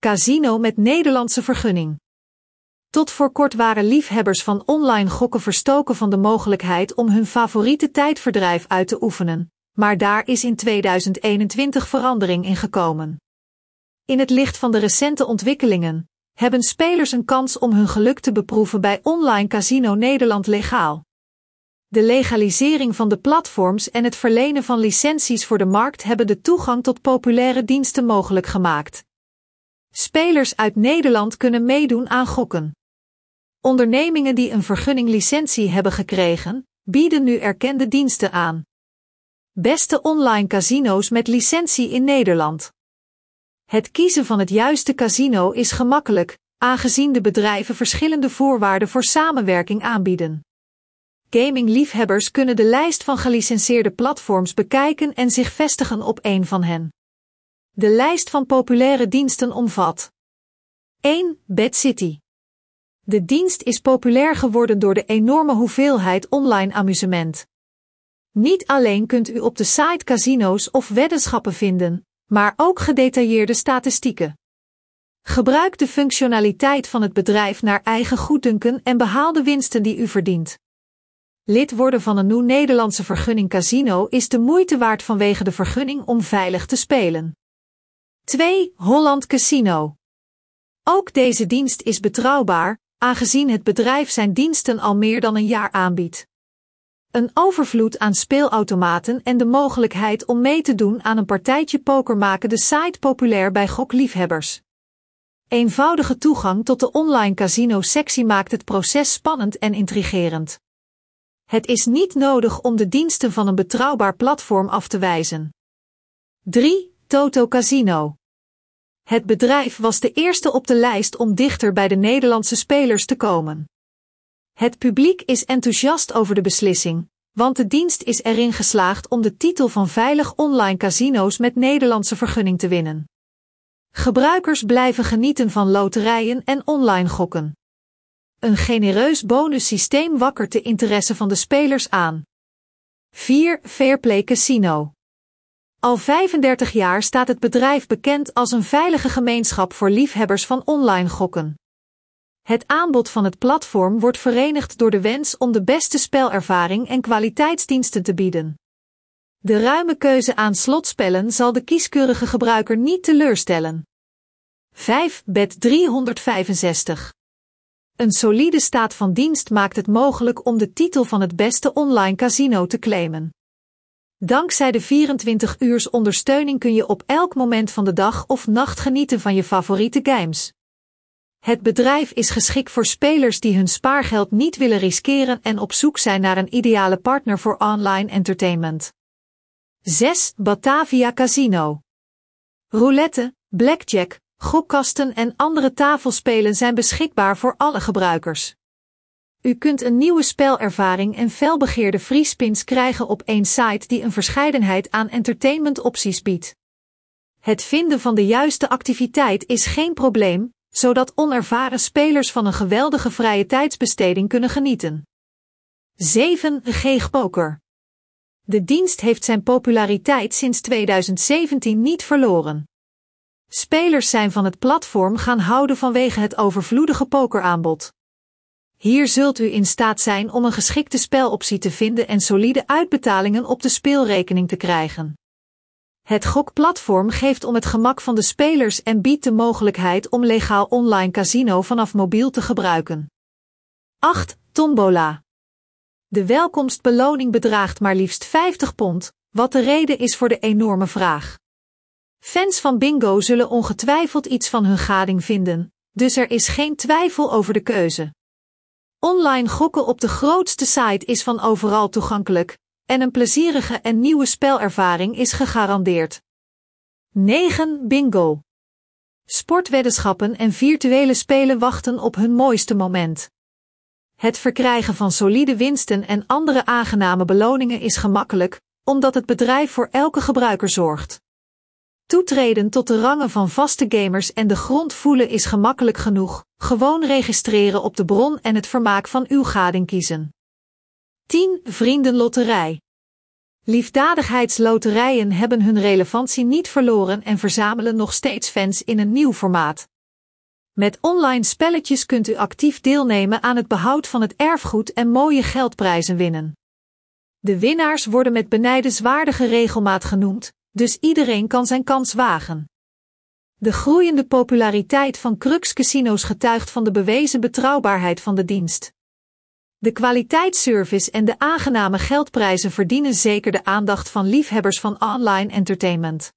casino met Nederlandse vergunning. Tot voor kort waren liefhebbers van online gokken verstoken van de mogelijkheid om hun favoriete tijdverdrijf uit te oefenen, maar daar is in 2021 verandering in gekomen. In het licht van de recente ontwikkelingen hebben spelers een kans om hun geluk te beproeven bij online Casino Nederland legaal. De legalisering van de platforms en het verlenen van licenties voor de markt hebben de toegang tot populaire diensten mogelijk gemaakt. Spelers uit Nederland kunnen meedoen aan gokken. Ondernemingen die een vergunning licentie hebben gekregen, bieden nu erkende diensten aan. Beste online casino's met licentie in Nederland. Het kiezen van het juiste casino is gemakkelijk, aangezien de bedrijven verschillende voorwaarden voor samenwerking aanbieden. Gaming-liefhebbers kunnen de lijst van gelicenseerde platforms bekijken en zich vestigen op een van hen. De lijst van populaire diensten omvat 1. Bad City. De dienst is populair geworden door de enorme hoeveelheid online amusement. Niet alleen kunt u op de site casino's of weddenschappen vinden, maar ook gedetailleerde statistieken. Gebruik de functionaliteit van het bedrijf naar eigen goeddunken en behaal de winsten die u verdient. Lid worden van een nieuw Nederlandse vergunning casino is de moeite waard vanwege de vergunning om veilig te spelen. 2. Holland Casino. Ook deze dienst is betrouwbaar, aangezien het bedrijf zijn diensten al meer dan een jaar aanbiedt. Een overvloed aan speelautomaten en de mogelijkheid om mee te doen aan een partijtje poker maken de site populair bij gokliefhebbers. Eenvoudige toegang tot de online casino-sectie maakt het proces spannend en intrigerend. Het is niet nodig om de diensten van een betrouwbaar platform af te wijzen. 3. Toto Casino. Het bedrijf was de eerste op de lijst om dichter bij de Nederlandse spelers te komen. Het publiek is enthousiast over de beslissing, want de dienst is erin geslaagd om de titel van veilig online casino's met Nederlandse vergunning te winnen. Gebruikers blijven genieten van loterijen en online gokken. Een genereus bonussysteem wakkert de interesse van de spelers aan. 4. Fairplay Casino. Al 35 jaar staat het bedrijf bekend als een veilige gemeenschap voor liefhebbers van online gokken. Het aanbod van het platform wordt verenigd door de wens om de beste spelervaring en kwaliteitsdiensten te bieden. De ruime keuze aan slotspellen zal de kieskeurige gebruiker niet teleurstellen. 5. Bet 365. Een solide staat van dienst maakt het mogelijk om de titel van het beste online casino te claimen. Dankzij de 24 uurs ondersteuning kun je op elk moment van de dag of nacht genieten van je favoriete games. Het bedrijf is geschikt voor spelers die hun spaargeld niet willen riskeren en op zoek zijn naar een ideale partner voor online entertainment. 6. Batavia Casino. Roulette, blackjack, gokkasten en andere tafelspelen zijn beschikbaar voor alle gebruikers. U kunt een nieuwe spelervaring en felbegeerde freespins krijgen op één site die een verscheidenheid aan entertainmentopties biedt. Het vinden van de juiste activiteit is geen probleem, zodat onervaren spelers van een geweldige vrije tijdsbesteding kunnen genieten. 7. Geeg Poker. De dienst heeft zijn populariteit sinds 2017 niet verloren. Spelers zijn van het platform gaan houden vanwege het overvloedige pokeraanbod. Hier zult u in staat zijn om een geschikte speloptie te vinden en solide uitbetalingen op de speelrekening te krijgen. Het gokplatform geeft om het gemak van de spelers en biedt de mogelijkheid om legaal online casino vanaf mobiel te gebruiken. 8. Tombola. De welkomstbeloning bedraagt maar liefst 50 pond, wat de reden is voor de enorme vraag. Fans van bingo zullen ongetwijfeld iets van hun gading vinden, dus er is geen twijfel over de keuze. Online gokken op de grootste site is van overal toegankelijk, en een plezierige en nieuwe spelervaring is gegarandeerd. 9. Bingo. Sportweddenschappen en virtuele spelen wachten op hun mooiste moment. Het verkrijgen van solide winsten en andere aangename beloningen is gemakkelijk, omdat het bedrijf voor elke gebruiker zorgt. Toetreden tot de rangen van vaste gamers en de grond voelen is gemakkelijk genoeg. Gewoon registreren op de bron en het vermaak van uw gading kiezen. 10. Vriendenlotterij. Liefdadigheidsloterijen hebben hun relevantie niet verloren en verzamelen nog steeds fans in een nieuw formaat. Met online spelletjes kunt u actief deelnemen aan het behoud van het erfgoed en mooie geldprijzen winnen. De winnaars worden met benijdenswaardige regelmaat genoemd, dus iedereen kan zijn kans wagen. De groeiende populariteit van Crux Casinos getuigt van de bewezen betrouwbaarheid van de dienst. De kwaliteitsservice en de aangename geldprijzen verdienen zeker de aandacht van liefhebbers van online entertainment.